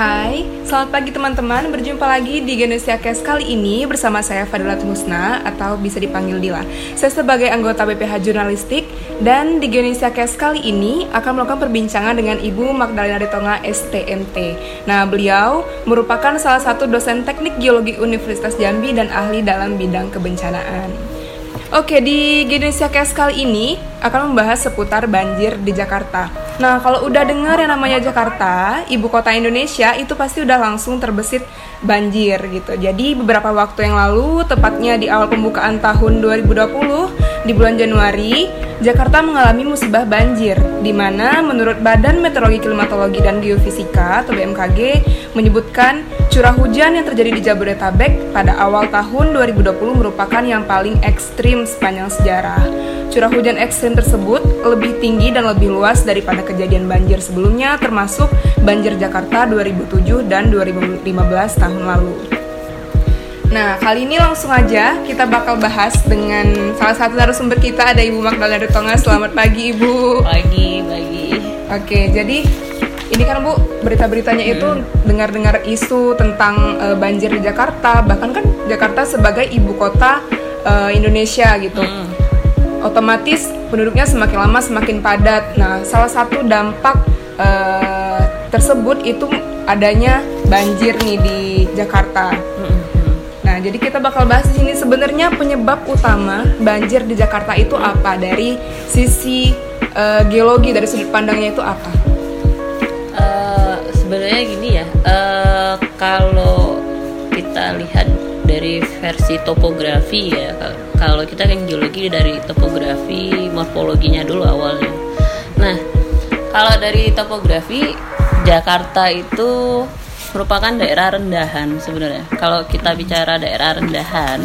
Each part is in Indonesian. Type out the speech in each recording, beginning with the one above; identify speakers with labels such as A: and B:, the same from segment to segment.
A: Hai, selamat pagi teman-teman. Berjumpa lagi di Genesia Cast kali ini bersama saya Fadilat Husna atau bisa dipanggil Dila. Saya sebagai anggota BPH Jurnalistik dan di Genesia Cast kali ini akan melakukan perbincangan dengan Ibu Magdalena Ritonga STMT. Nah, beliau merupakan salah satu dosen teknik geologi Universitas Jambi dan ahli dalam bidang kebencanaan. Oke, di Indonesia Cast kali ini akan membahas seputar banjir di Jakarta. Nah, kalau udah dengar yang namanya Jakarta, ibu kota Indonesia, itu pasti udah langsung terbesit banjir gitu. Jadi beberapa waktu yang lalu, tepatnya di awal pembukaan tahun 2020, di bulan Januari, Jakarta mengalami musibah banjir, di mana menurut Badan Meteorologi Klimatologi dan Geofisika atau BMKG menyebutkan curah hujan yang terjadi di Jabodetabek pada awal tahun 2020 merupakan yang paling ekstrim sepanjang sejarah. Curah hujan ekstrim tersebut lebih tinggi dan lebih luas daripada kejadian banjir sebelumnya termasuk banjir Jakarta 2007 dan 2015 tahun lalu. Nah, kali ini langsung aja kita bakal bahas dengan salah satu narasumber kita ada Ibu Magdalena Tonga. Selamat pagi, Ibu.
B: Pagi, pagi.
A: Oke, jadi ini kan Bu, berita-beritanya itu hmm. dengar-dengar isu tentang uh, banjir di Jakarta, bahkan kan Jakarta sebagai ibu kota uh, Indonesia gitu. Hmm. Otomatis penduduknya semakin lama semakin padat. Nah, salah satu dampak uh, tersebut itu adanya banjir nih di Jakarta. Hmm jadi kita bakal bahas di sini sebenarnya penyebab utama banjir di Jakarta itu apa dari sisi uh, geologi dari sudut pandangnya itu apa?
B: Uh, sebenarnya gini ya, uh, kalau kita lihat dari versi topografi ya, kalau kita kan geologi dari topografi morfologinya dulu awalnya. Nah, kalau dari topografi Jakarta itu merupakan daerah rendahan sebenarnya. Kalau kita bicara daerah rendahan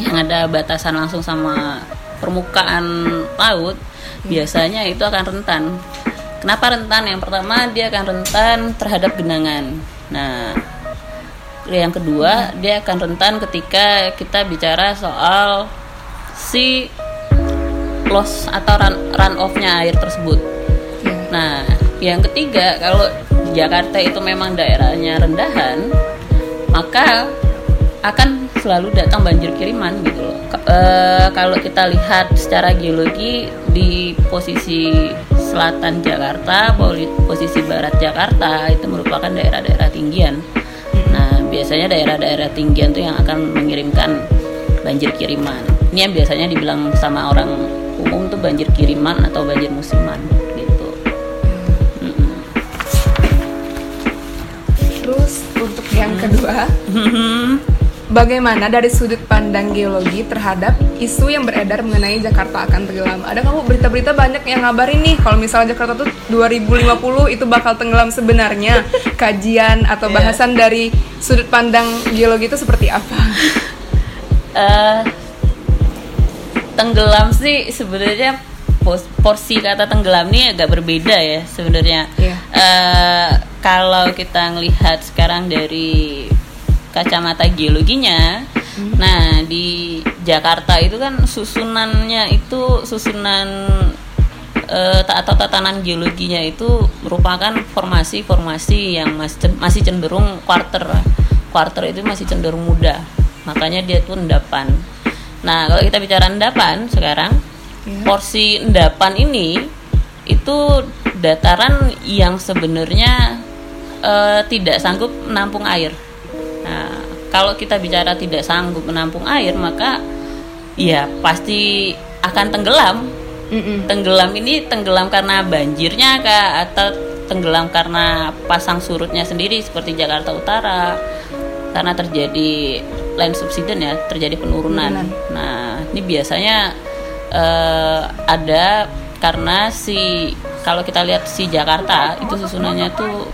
B: yang ada batasan langsung sama permukaan laut, biasanya itu akan rentan. Kenapa rentan? Yang pertama dia akan rentan terhadap genangan. Nah, yang kedua dia akan rentan ketika kita bicara soal si loss atau run, run off-nya air tersebut. Nah, yang ketiga kalau Jakarta itu memang daerahnya rendahan, maka akan selalu datang banjir kiriman gitu loh. E, kalau kita lihat secara geologi di posisi selatan Jakarta, posisi barat Jakarta itu merupakan daerah-daerah tinggian. Biasanya daerah-daerah tinggian itu yang akan mengirimkan banjir kiriman. Ini yang biasanya dibilang sama orang umum tuh banjir kiriman atau banjir musiman.
A: yang kedua bagaimana dari sudut pandang geologi terhadap isu yang beredar mengenai Jakarta akan tenggelam ada kamu berita-berita banyak yang ngabarin nih kalau misalnya Jakarta tuh 2050 itu bakal tenggelam sebenarnya kajian atau iya. bahasan yeah. dari sudut pandang geologi itu seperti apa
B: uh, tenggelam sih sebenarnya porsi kata tenggelam ini agak berbeda ya sebenarnya. Yeah. Iya. Uh, kalau kita ngelihat sekarang dari kacamata geologinya, hmm. nah di Jakarta itu kan susunannya itu susunan uh, atau tatanan geologinya itu merupakan formasi-formasi yang masih masih cenderung quarter. Quarter itu masih cenderung muda, makanya dia tuh endapan. Nah kalau kita bicara endapan sekarang yeah. porsi endapan ini itu dataran yang sebenarnya uh, tidak sanggup menampung air. Nah, kalau kita bicara tidak sanggup menampung air, maka ya pasti akan tenggelam. Mm -mm. Tenggelam ini tenggelam karena banjirnya kah atau tenggelam karena pasang surutnya sendiri seperti Jakarta Utara karena terjadi land subsidence ya, terjadi penurunan. Nah, ini biasanya uh, ada karena si kalau kita lihat si Jakarta itu susunannya tuh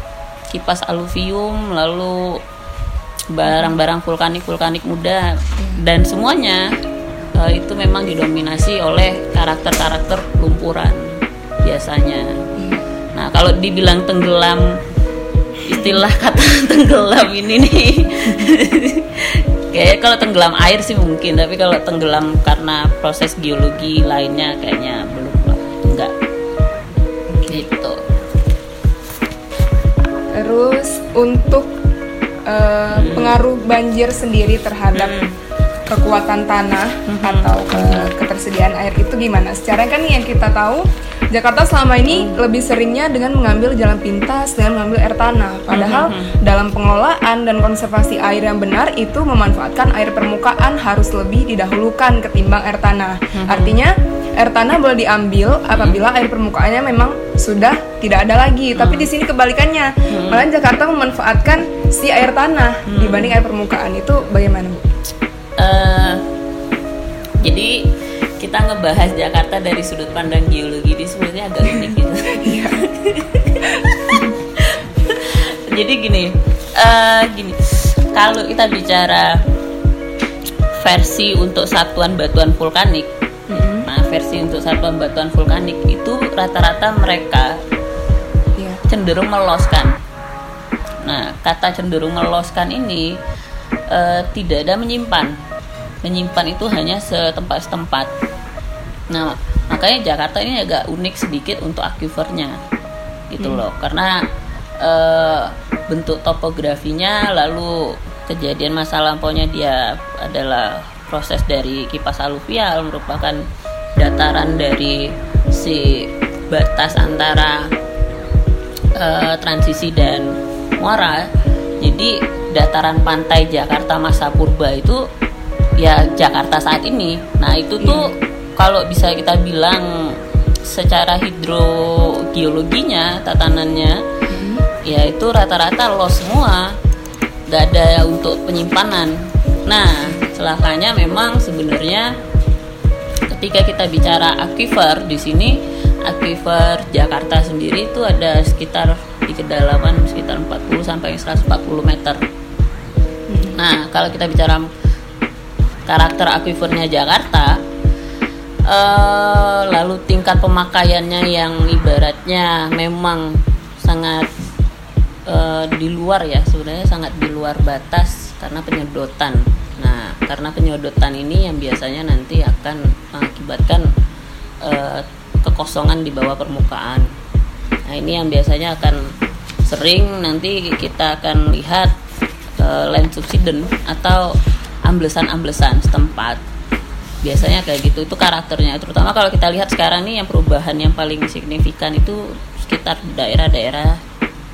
B: kipas aluvium lalu barang-barang vulkanik vulkanik muda. Dan semuanya uh, itu memang didominasi oleh karakter-karakter lumpuran biasanya. Nah kalau dibilang tenggelam istilah kata tenggelam ini nih kayaknya kalau tenggelam air sih mungkin tapi kalau tenggelam karena proses geologi lainnya kayaknya belum lah enggak. Gitu.
A: Terus untuk uh, pengaruh banjir sendiri terhadap hmm. kekuatan tanah hmm. atau ke ketersediaan air itu gimana? Secara kan yang kita tahu Jakarta selama ini lebih seringnya dengan mengambil jalan pintas dengan mengambil air tanah. Padahal hmm. dalam pengelolaan dan konservasi air yang benar itu memanfaatkan air permukaan harus lebih didahulukan ketimbang air tanah. Artinya air tanah boleh diambil apabila air permukaannya memang sudah tidak ada lagi. Hmm. Tapi di sini kebalikannya, hmm. malah Jakarta memanfaatkan si air tanah hmm. dibanding air permukaan itu bagaimana bu? Uh,
B: jadi kita ngebahas Jakarta dari sudut pandang geologi ini sebenarnya agak unik gitu. Iya. jadi gini, uh, gini, kalau kita bicara versi untuk satuan batuan vulkanik versi untuk satuan batuan vulkanik itu rata-rata mereka yeah. cenderung meloskan. Nah, kata cenderung meloskan ini uh, tidak ada menyimpan. Menyimpan itu hanya setempat-setempat. Nah, makanya Jakarta ini agak unik sedikit untuk aquifernya, gitu hmm. loh. Karena uh, bentuk topografinya, lalu kejadian masa lampaunya dia adalah proses dari kipas aluvial merupakan dataran dari si batas antara uh, transisi dan muara jadi dataran pantai Jakarta masa purba itu ya Jakarta saat ini nah itu tuh yeah. kalau bisa kita bilang secara hidrogeologinya tatanannya mm-hmm. ya itu rata-rata los semua gak ada untuk penyimpanan nah celakanya memang sebenarnya ketika kita bicara aquifer di sini aquifer Jakarta sendiri itu ada sekitar di kedalaman sekitar 40 sampai 140 meter. Hmm. Nah, kalau kita bicara karakter aquifernya Jakarta, uh, lalu tingkat pemakaiannya yang ibaratnya memang sangat uh, di luar ya, sebenarnya sangat di luar batas karena penyedotan Nah, karena penyodotan ini yang biasanya nanti akan mengakibatkan uh, kekosongan di bawah permukaan. Nah, ini yang biasanya akan sering nanti kita akan lihat uh, land subsidence atau amblesan-amblesan setempat. Biasanya kayak gitu itu karakternya. Terutama kalau kita lihat sekarang nih yang perubahan yang paling signifikan itu sekitar daerah-daerah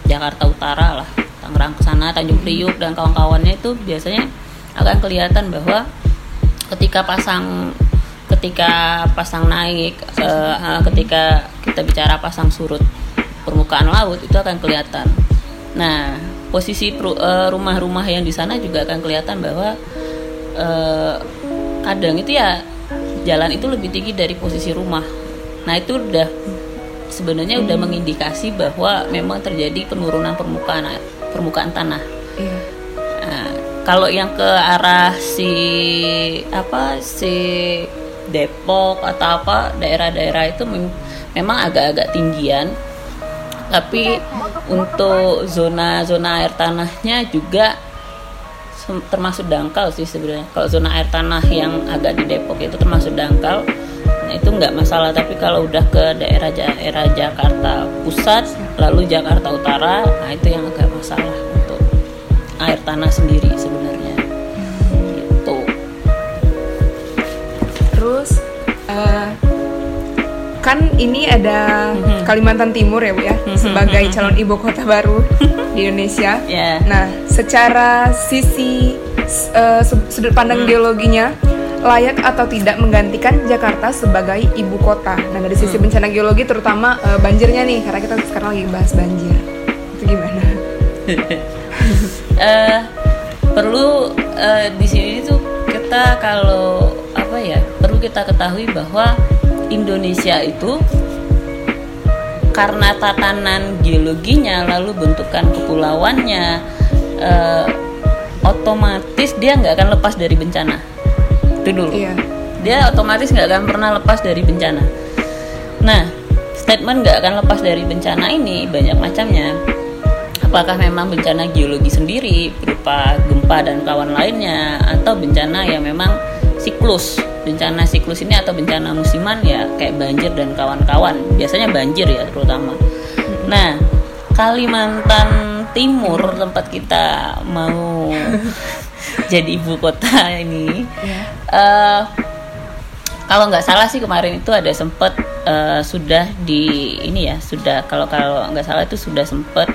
B: Jakarta Utara lah, Tangerang ke sana, Tanjung Priuk dan kawan-kawannya itu biasanya akan kelihatan bahwa ketika pasang ketika pasang naik uh, ketika kita bicara pasang surut permukaan laut itu akan kelihatan. Nah, posisi uh, rumah-rumah yang di sana juga akan kelihatan bahwa uh, kadang itu ya jalan itu lebih tinggi dari posisi rumah. Nah, itu udah sebenarnya udah mengindikasi bahwa memang terjadi penurunan permukaan permukaan tanah. Kalau yang ke arah si apa si Depok atau apa daerah-daerah itu mem memang agak-agak tinggian. Tapi untuk zona-zona air tanahnya juga termasuk dangkal sih sebenarnya. Kalau zona air tanah yang agak di Depok itu termasuk dangkal. Nah itu nggak masalah. Tapi kalau udah ke daerah-daerah Jakarta Pusat lalu Jakarta Utara nah itu yang agak masalah air tanah sendiri sebenarnya gitu
A: terus uh, kan ini ada mm-hmm. Kalimantan Timur ya bu ya mm-hmm. sebagai calon ibu kota baru di Indonesia yeah. nah secara sisi uh, sudut pandang mm. geologinya layak atau tidak menggantikan Jakarta sebagai ibu kota. Nah dari sisi hmm. bencana geologi terutama uh, banjirnya nih, karena kita sekarang lagi bahas banjir, itu gimana?
B: uh, perlu uh, di sini tuh kita kalau apa ya perlu kita ketahui bahwa Indonesia itu karena tatanan geologinya lalu bentukan kepulauannya uh, otomatis dia nggak akan lepas dari bencana. Itu dulu. Iya. dia otomatis nggak akan pernah lepas dari bencana. Nah statement nggak akan lepas dari bencana ini banyak macamnya apakah memang bencana geologi sendiri berupa gempa dan kawan lainnya atau bencana yang memang siklus bencana siklus ini atau bencana musiman ya kayak banjir dan kawan-kawan biasanya banjir ya terutama nah Kalimantan timur tempat kita mau jadi ibu kota ini yeah. Iya. uh, kalau nggak salah sih kemarin itu ada sempet uh, sudah di ini ya sudah kalau kalau nggak salah itu sudah sempet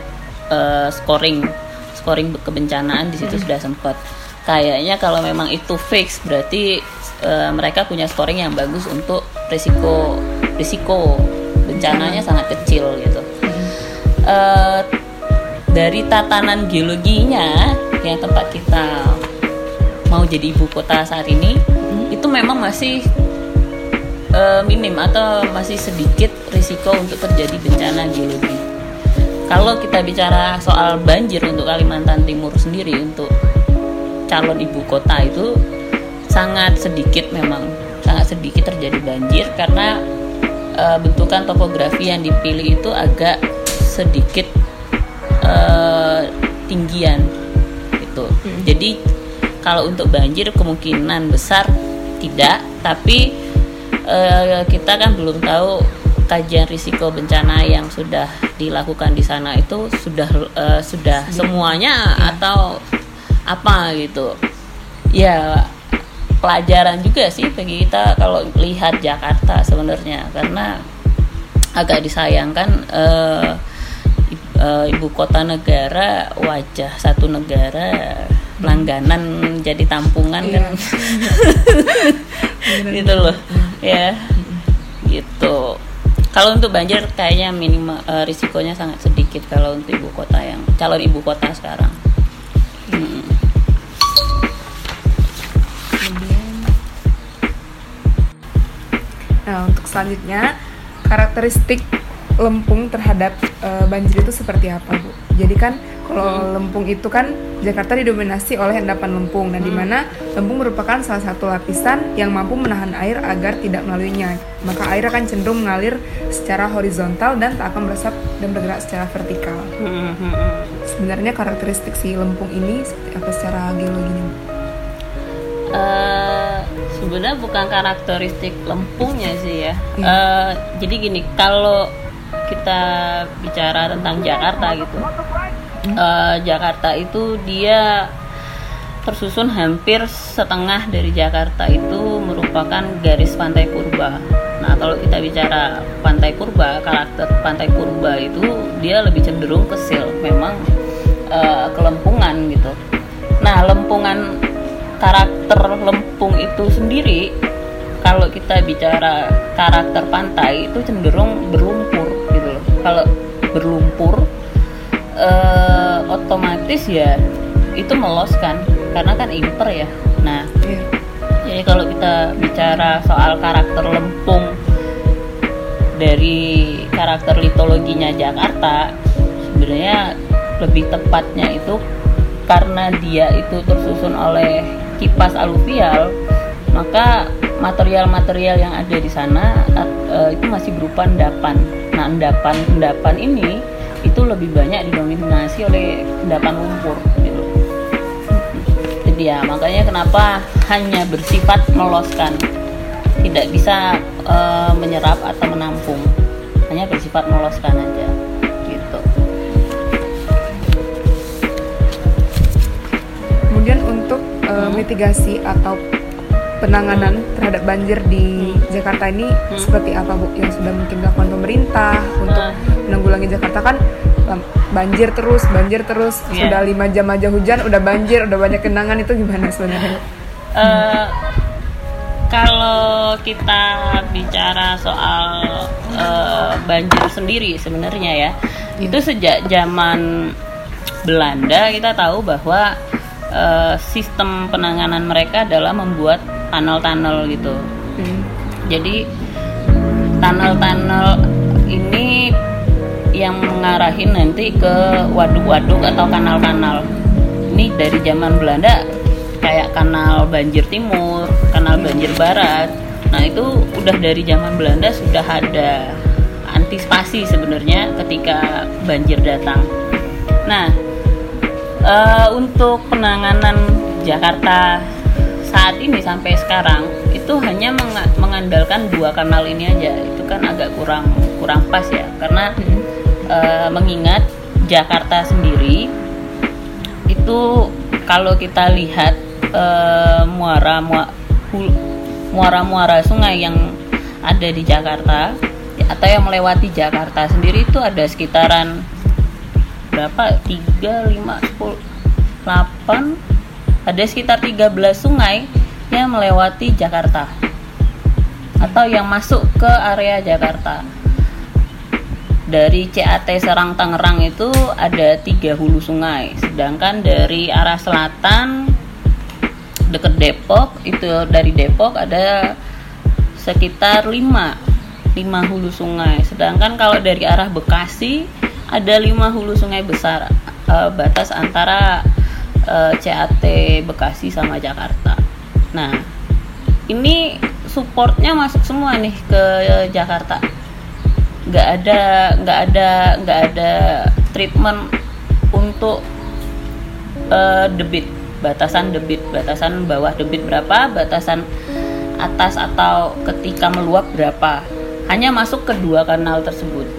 B: uh, scoring scoring kebencanaan di situ hmm. sudah sempet kayaknya kalau memang itu fix berarti uh, mereka punya scoring yang bagus untuk risiko risiko bencananya sangat kecil gitu uh, dari tatanan geologinya yang tempat kita mau jadi ibu kota saat ini hmm. itu memang masih uh, minim atau masih sedikit risiko untuk terjadi bencana geologi. Kalau kita bicara soal banjir untuk Kalimantan Timur sendiri untuk calon ibu kota itu sangat sedikit memang sangat sedikit terjadi banjir karena uh, bentukan topografi yang dipilih itu agak sedikit uh, tinggian itu. Hmm. Jadi kalau untuk banjir kemungkinan besar tidak, tapi uh, kita kan belum tahu kajian risiko bencana yang sudah dilakukan di sana itu sudah uh, sudah semuanya ya. atau apa gitu? Ya pelajaran juga sih bagi kita kalau lihat Jakarta sebenarnya karena agak disayangkan uh, ibu kota negara wajah satu negara langganan jadi tampungan iya. kan? Gitu loh. Ya gitu kalau untuk banjir kayaknya minimal uh, risikonya sangat sedikit kalau untuk ibu kota yang calon ibu kota sekarang hmm.
A: nah untuk selanjutnya karakteristik lempung terhadap uh, banjir itu seperti apa bu jadi kan kalau hmm. Lempung itu kan Jakarta didominasi oleh endapan lempung. Nah, hmm. di mana lempung merupakan salah satu lapisan yang mampu menahan air agar tidak melaluinya. Maka air akan cenderung mengalir secara horizontal dan tak akan meresap dan bergerak secara vertikal. Hmm. hmm, hmm. Sebenarnya karakteristik si lempung ini seperti apa secara geologinya?
B: Uh, sebenarnya bukan karakteristik lempungnya sih ya. Yeah. Uh, jadi gini, kalau kita bicara tentang Jakarta gitu uh, Jakarta itu dia tersusun hampir setengah dari Jakarta itu merupakan garis pantai purba. Nah, kalau kita bicara pantai purba, karakter pantai purba itu dia lebih cenderung kesil, memang uh, kelempungan gitu. Nah, lempungan karakter lempung itu sendiri kalau kita bicara karakter pantai itu cenderung berlumpur gitu loh. Kalau berlumpur uh, otomatis ya itu melos kan karena kan imper ya nah yeah. jadi kalau kita bicara soal karakter lempung dari karakter litologinya Jakarta sebenarnya lebih tepatnya itu karena dia itu tersusun oleh kipas aluvial maka material-material yang ada di sana uh, itu masih berupa endapan. Nah, endapan-endapan ini itu lebih banyak didominasi oleh endapan lumpur gitu. Jadi ya makanya kenapa hanya bersifat meloskan, tidak bisa e, menyerap atau menampung, hanya bersifat meloskan aja gitu.
A: Kemudian untuk e, mitigasi atau penanganan terhadap banjir di hmm. Jakarta ini hmm. seperti apa Bu yang sudah mungkin dilakukan pemerintah untuk hmm. menanggulangi Jakarta kan banjir terus banjir terus yeah. sudah lima jam aja hujan udah banjir udah banyak kenangan itu gimana sebenarnya? Uh,
B: kalau kita bicara soal uh, banjir sendiri sebenarnya ya hmm. itu sejak zaman Belanda kita tahu bahwa uh, sistem penanganan mereka adalah membuat tunnel-tunnel gitu. Hmm. Jadi tunnel-tunnel ini yang mengarahin nanti ke waduk-waduk atau kanal-kanal. Ini dari zaman Belanda kayak kanal banjir timur, kanal banjir barat. Nah, itu udah dari zaman Belanda sudah ada antisipasi sebenarnya ketika banjir datang. Nah, uh, untuk penanganan Jakarta saat ini sampai sekarang itu hanya mengandalkan dua kanal ini aja. Itu kan agak kurang kurang pas ya. Karena hmm. uh, mengingat Jakarta sendiri itu kalau kita lihat uh, muara muara muara sungai yang ada di Jakarta atau yang melewati Jakarta sendiri itu ada sekitaran berapa? 3 5 10 8 ada sekitar 13 sungai yang melewati Jakarta. Atau yang masuk ke area Jakarta. Dari CAT Serang Tangerang itu ada tiga hulu sungai. Sedangkan dari arah selatan dekat Depok itu dari Depok ada sekitar 5 5 hulu sungai. Sedangkan kalau dari arah Bekasi ada 5 hulu sungai besar uh, batas antara uh, CAT Bekasi sama Jakarta. Nah ini supportnya masuk semua nih ke Jakarta. Nggak ada nggak ada nggak ada treatment untuk uh, debit. Batasan debit batasan bawah debit berapa batasan atas atau ketika meluap berapa. Hanya masuk ke dua kanal tersebut.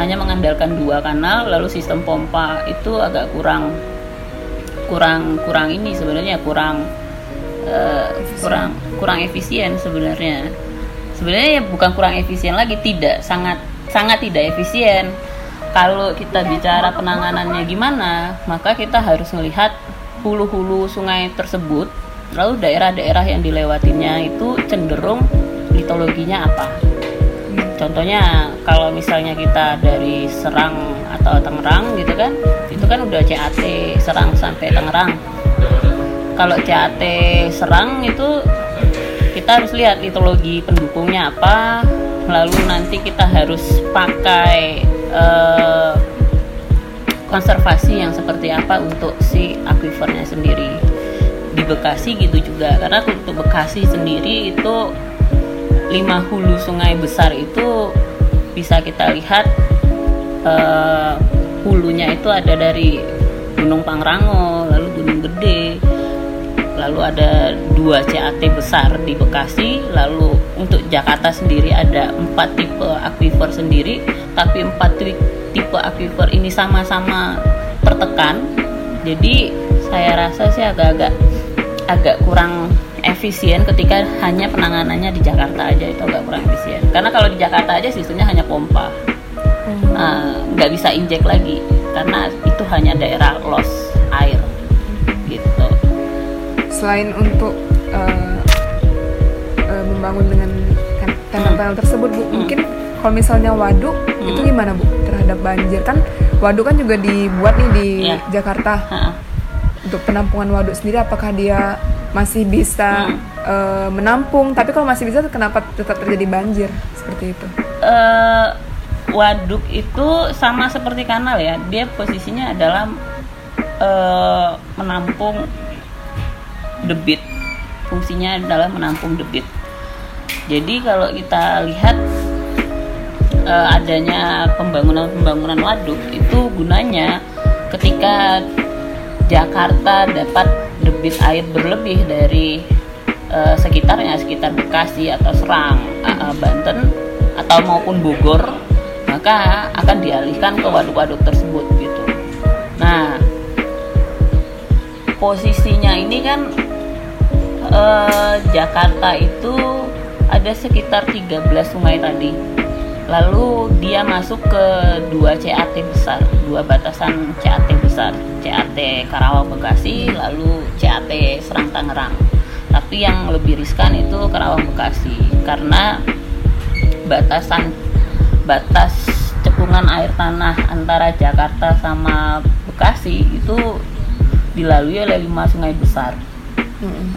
B: Hanya mengandalkan dua kanal lalu sistem pompa itu agak kurang kurang kurang ini sebenarnya kurang uh, kurang kurang efisien sebenarnya. Sebenarnya ya bukan kurang efisien lagi tidak sangat sangat tidak efisien. Kalau kita bicara penanganannya gimana maka kita harus melihat hulu-hulu sungai tersebut lalu daerah-daerah yang dilewatinya itu cenderung litologinya apa. Contohnya kalau misalnya kita dari Serang atau Tangerang gitu kan. Itu kan udah CAT Serang sampai Tangerang. Kalau CAT Serang itu kita harus lihat litologi pendukungnya apa. Lalu nanti kita harus pakai uh, konservasi yang seperti apa untuk si akuifernya sendiri. Di Bekasi gitu juga. Karena untuk Bekasi sendiri itu lima hulu sungai besar itu bisa kita lihat uh, hulunya itu ada dari Gunung Pangrango lalu Gunung Gede. Lalu ada dua CAT besar di Bekasi lalu untuk Jakarta sendiri ada empat tipe aquifer sendiri. Tapi empat tipe aquifer ini sama-sama tertekan. Jadi saya rasa sih agak-agak agak kurang efisien ketika hanya penanganannya di Jakarta aja itu agak kurang efisien. Karena kalau di Jakarta aja sistemnya hanya pompa uh, nggak bisa injek lagi karena itu hanya daerah loss air gitu
A: selain untuk uh, uh, membangun dengan hmm. tersebut bu hmm. mungkin kalau misalnya waduk hmm. itu gimana bu terhadap banjir kan waduk kan juga dibuat nih di yeah. Jakarta ha. untuk penampungan waduk sendiri apakah dia masih bisa hmm. uh, menampung tapi kalau masih bisa kenapa tetap terjadi banjir seperti itu
B: uh, waduk itu sama seperti kanal ya. Dia posisinya adalah uh, menampung debit fungsinya adalah menampung debit jadi kalau kita lihat uh, adanya pembangunan-pembangunan waduk itu gunanya ketika Jakarta dapat debit air berlebih dari uh, sekitarnya sekitar Bekasi atau Serang, uh, Banten atau maupun Bogor maka akan dialihkan ke waduk-waduk tersebut gitu. Nah posisinya ini kan uh, Jakarta itu ada sekitar 13 sungai tadi lalu dia masuk ke dua CAT besar dua batasan CAT besar CAT Karawang Bekasi lalu CAT Serang Tangerang tapi yang lebih riskan itu Karawang Bekasi karena batasan batas cekungan air tanah antara Jakarta sama Bekasi itu dilalui oleh lima sungai besar.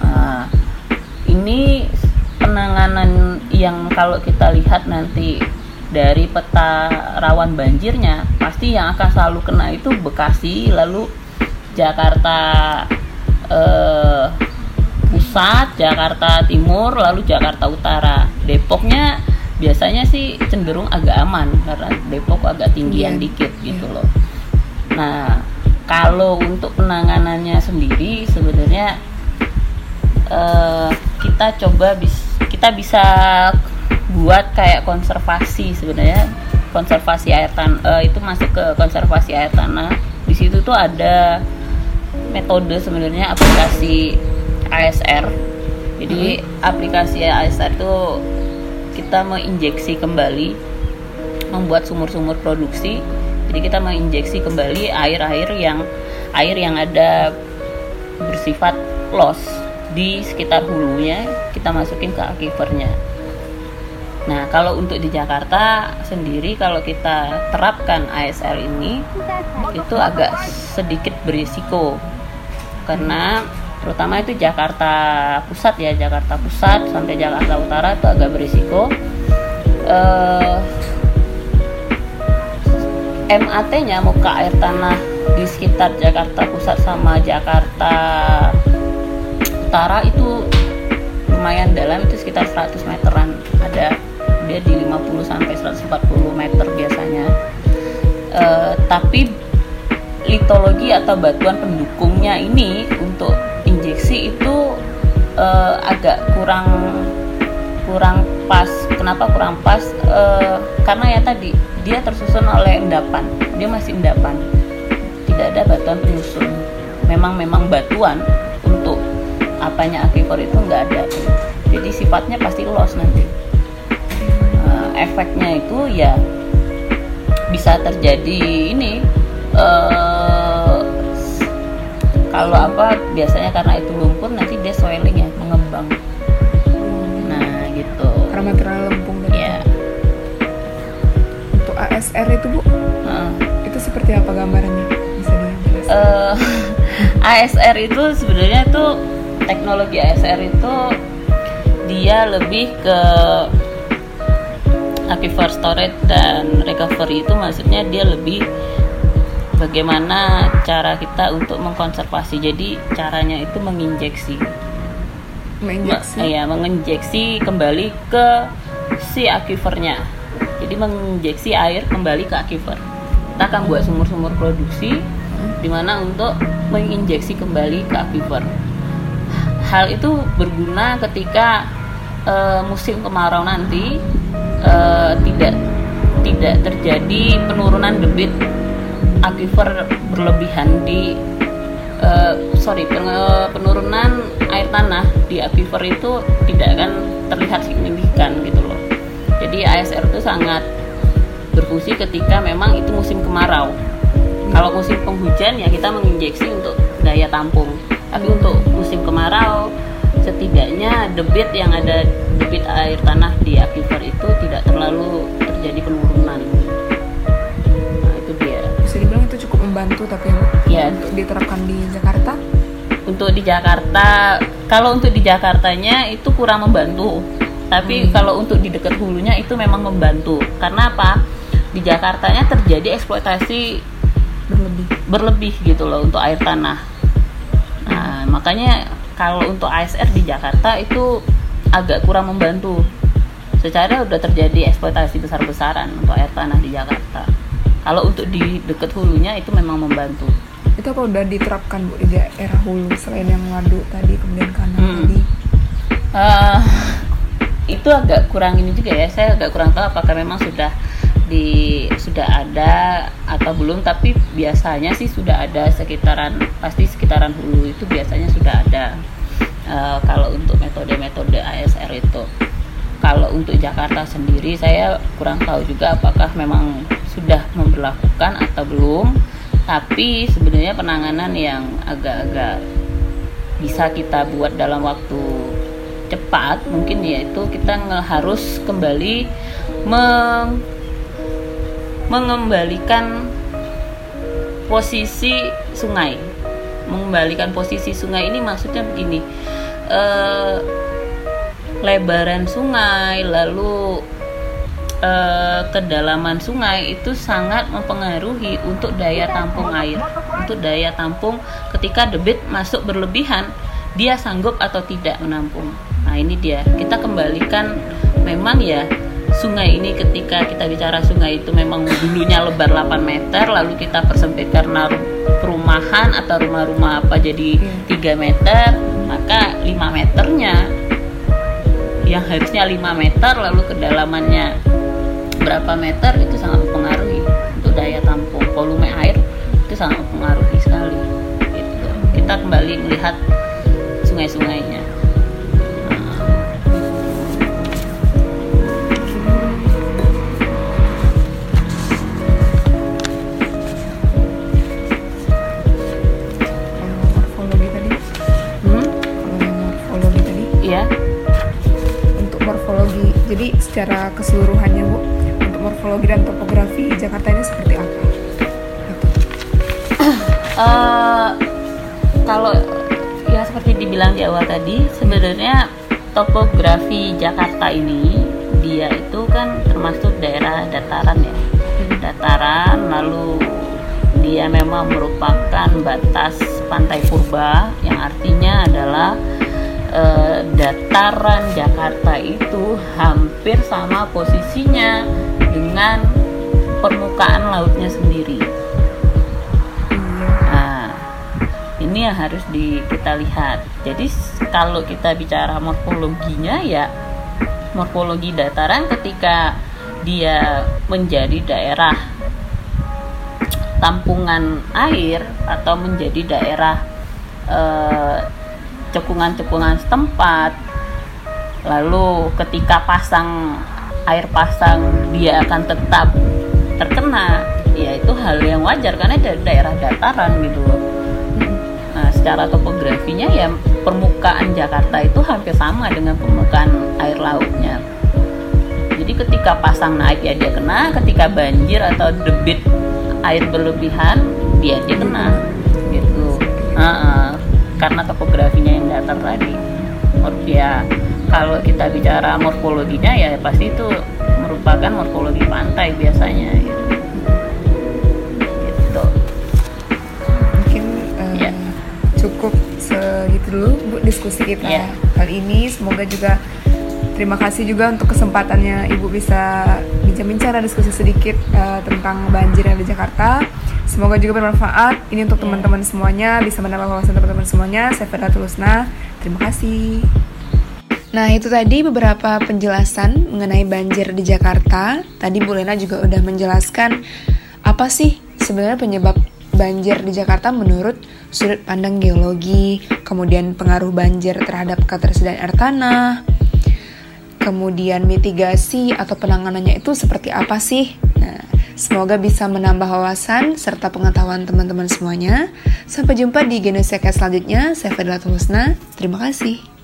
B: Nah, ini penanganan yang kalau kita lihat nanti dari peta rawan banjirnya pasti yang akan selalu kena itu Bekasi lalu Jakarta eh, pusat Jakarta Timur lalu Jakarta Utara. Depoknya biasanya sih cenderung agak aman karena Depok agak tinggian yeah. dikit gitu loh. Nah kalau untuk penanganannya sendiri sebenarnya eh, kita coba bis kita bisa buat kayak konservasi sebenarnya. Konservasi air tanah uh, itu masuk ke konservasi air tanah. Di situ tuh ada metode sebenarnya aplikasi ASR jadi hmm. aplikasi ASR itu kita menginjeksi kembali membuat sumur-sumur produksi jadi kita menginjeksi kembali air-air yang air yang ada bersifat loss di sekitar hulunya kita masukin ke akifernya Nah, kalau untuk di Jakarta sendiri kalau kita terapkan ASR ini itu agak sedikit berisiko. Karena terutama itu Jakarta Pusat ya, Jakarta Pusat sampai Jakarta Utara itu agak berisiko. Eh, MAT-nya muka air tanah di sekitar Jakarta Pusat sama Jakarta Utara itu lumayan dalam itu sekitar 100 meteran ada dia di 50 sampai 140 meter biasanya uh, tapi litologi atau batuan pendukungnya ini untuk injeksi itu uh, agak kurang kurang pas. Kenapa kurang pas? Uh, karena ya tadi dia tersusun oleh endapan. Dia masih endapan. Tidak ada batuan penyusun. Memang memang batuan untuk apanya aquifer itu enggak ada. Jadi sifatnya pasti loss nanti. Efeknya itu ya bisa terjadi ini uh, kalau apa biasanya karena itu lumpur nanti dia swelling ya mengembang. Nah gitu.
A: Karena material lempung tadi
B: ya
A: untuk ASR itu bu? Uh. itu seperti apa gambarannya? Bisa dijelaskan? Uh,
B: ASR itu sebenarnya itu teknologi ASR itu dia lebih ke aquifer storage dan recovery. Itu maksudnya dia lebih bagaimana cara kita untuk mengkonservasi. Jadi caranya itu menginjeksi.
A: Menginjeksi?
B: Ya menginjeksi kembali ke si aquifernya jadi menginjeksi air kembali ke aquifer kita akan buat sumur-sumur produksi di mana untuk menginjeksi kembali ke aquifer hal itu berguna ketika uh, musim kemarau nanti uh, tidak tidak terjadi penurunan debit aquifer berlebihan di uh, sorry penurunan air tanah di aquifer itu tidak akan terlihat signifikan gitu loh. Jadi ASR itu sangat berfungsi ketika memang itu musim kemarau. Kalau musim penghujan ya kita menginjeksi untuk daya tampung. Tapi untuk musim kemarau setidaknya debit yang ada debit air tanah di aquifer itu tidak terlalu terjadi penurunan
A: membantu tapi ya untuk diterapkan di Jakarta?
B: Untuk di Jakarta kalau untuk di Jakartanya itu kurang membantu. Tapi hmm. kalau untuk di dekat hulunya itu memang membantu. Karena apa? Di Jakartanya terjadi eksploitasi berlebih. berlebih gitu loh untuk air tanah. Nah makanya kalau untuk ASR di Jakarta itu agak kurang membantu. Secara udah terjadi eksploitasi besar-besaran untuk air tanah di Jakarta kalau untuk di dekat hulunya itu memang membantu.
A: Itu apa udah diterapkan bu di daerah hulu selain yang waduk tadi kemudian kanan hmm. tadi?
B: Uh, itu agak kurang ini juga ya. Saya agak kurang tahu apakah memang sudah di sudah ada atau belum tapi biasanya sih sudah ada sekitaran pasti sekitaran hulu itu biasanya sudah ada. Uh, kalau untuk metode-metode ASR itu. Kalau untuk Jakarta sendiri saya kurang tahu juga apakah memang sudah memperlakukan atau belum tapi sebenarnya penanganan yang agak-agak bisa kita buat dalam waktu cepat mungkin yaitu kita harus kembali meng mengembalikan posisi sungai. Mengembalikan posisi sungai ini maksudnya begini uh, lebaran sungai lalu uh, kedalaman sungai itu sangat mempengaruhi untuk daya tampung air. Untuk daya tampung ketika debit masuk berlebihan dia sanggup atau tidak menampung. Nah ini dia. Kita kembalikan memang ya sungai ini ketika kita bicara sungai itu memang dulunya lebar 8 meter lalu kita persempit karena perumahan atau rumah-rumah apa jadi 3 meter maka 5 meternya yang harusnya 5 meter lalu kedalamannya berapa meter itu sangat mempengaruhi. Untuk daya tampung volume air itu sangat mempengaruhi sekali gitu. kita kembali melihat sungai-sungainya.
A: Jadi secara keseluruhannya Bu, morfologi dan topografi Jakarta ini seperti apa?
B: Uh, kalau ya seperti dibilang di awal tadi, sebenarnya topografi Jakarta ini dia itu kan termasuk daerah dataran ya, dataran lalu dia memang merupakan batas pantai purba yang artinya adalah eh, dataran Jakarta itu hampir sama posisinya dengan permukaan lautnya sendiri. Nah, ini yang harus di, kita lihat. Jadi kalau kita bicara morfologinya ya morfologi dataran ketika dia menjadi daerah tampungan air atau menjadi daerah eh, cekungan-cekungan setempat. Lalu ketika pasang air pasang dia akan tetap terkena. Ya itu hal yang wajar karena dari daerah dataran gitu loh. Nah secara topografinya ya permukaan Jakarta itu hampir sama dengan permukaan air lautnya. Jadi ketika pasang naik ya dia kena. Ketika banjir atau debit air berlebihan dia dia kena gitu. Uh -uh karena topografinya yang datar tadi ya kalau kita bicara morfologinya ya pasti itu merupakan morfologi pantai biasanya gitu,
A: gitu. mungkin uh, ya. cukup segitu dulu bu diskusi kita ya. kali ini semoga juga Terima kasih juga untuk kesempatannya Ibu bisa bincang-bincang diskusi sedikit uh, tentang banjir yang di Jakarta. Semoga juga bermanfaat. Ini untuk teman-teman semuanya bisa menambah wawasan teman-teman semuanya. Saya Ferda Tulusna. Terima kasih. Nah, itu tadi beberapa penjelasan mengenai banjir di Jakarta. Tadi Bu Lena juga udah menjelaskan apa sih sebenarnya penyebab banjir di Jakarta menurut sudut pandang geologi, kemudian pengaruh banjir terhadap ketersediaan air tanah, kemudian mitigasi atau penanganannya itu seperti apa sih? Semoga bisa menambah wawasan serta pengetahuan teman-teman semuanya. Sampai jumpa di Genesia selanjutnya. Saya Fadila Husna. Terima kasih.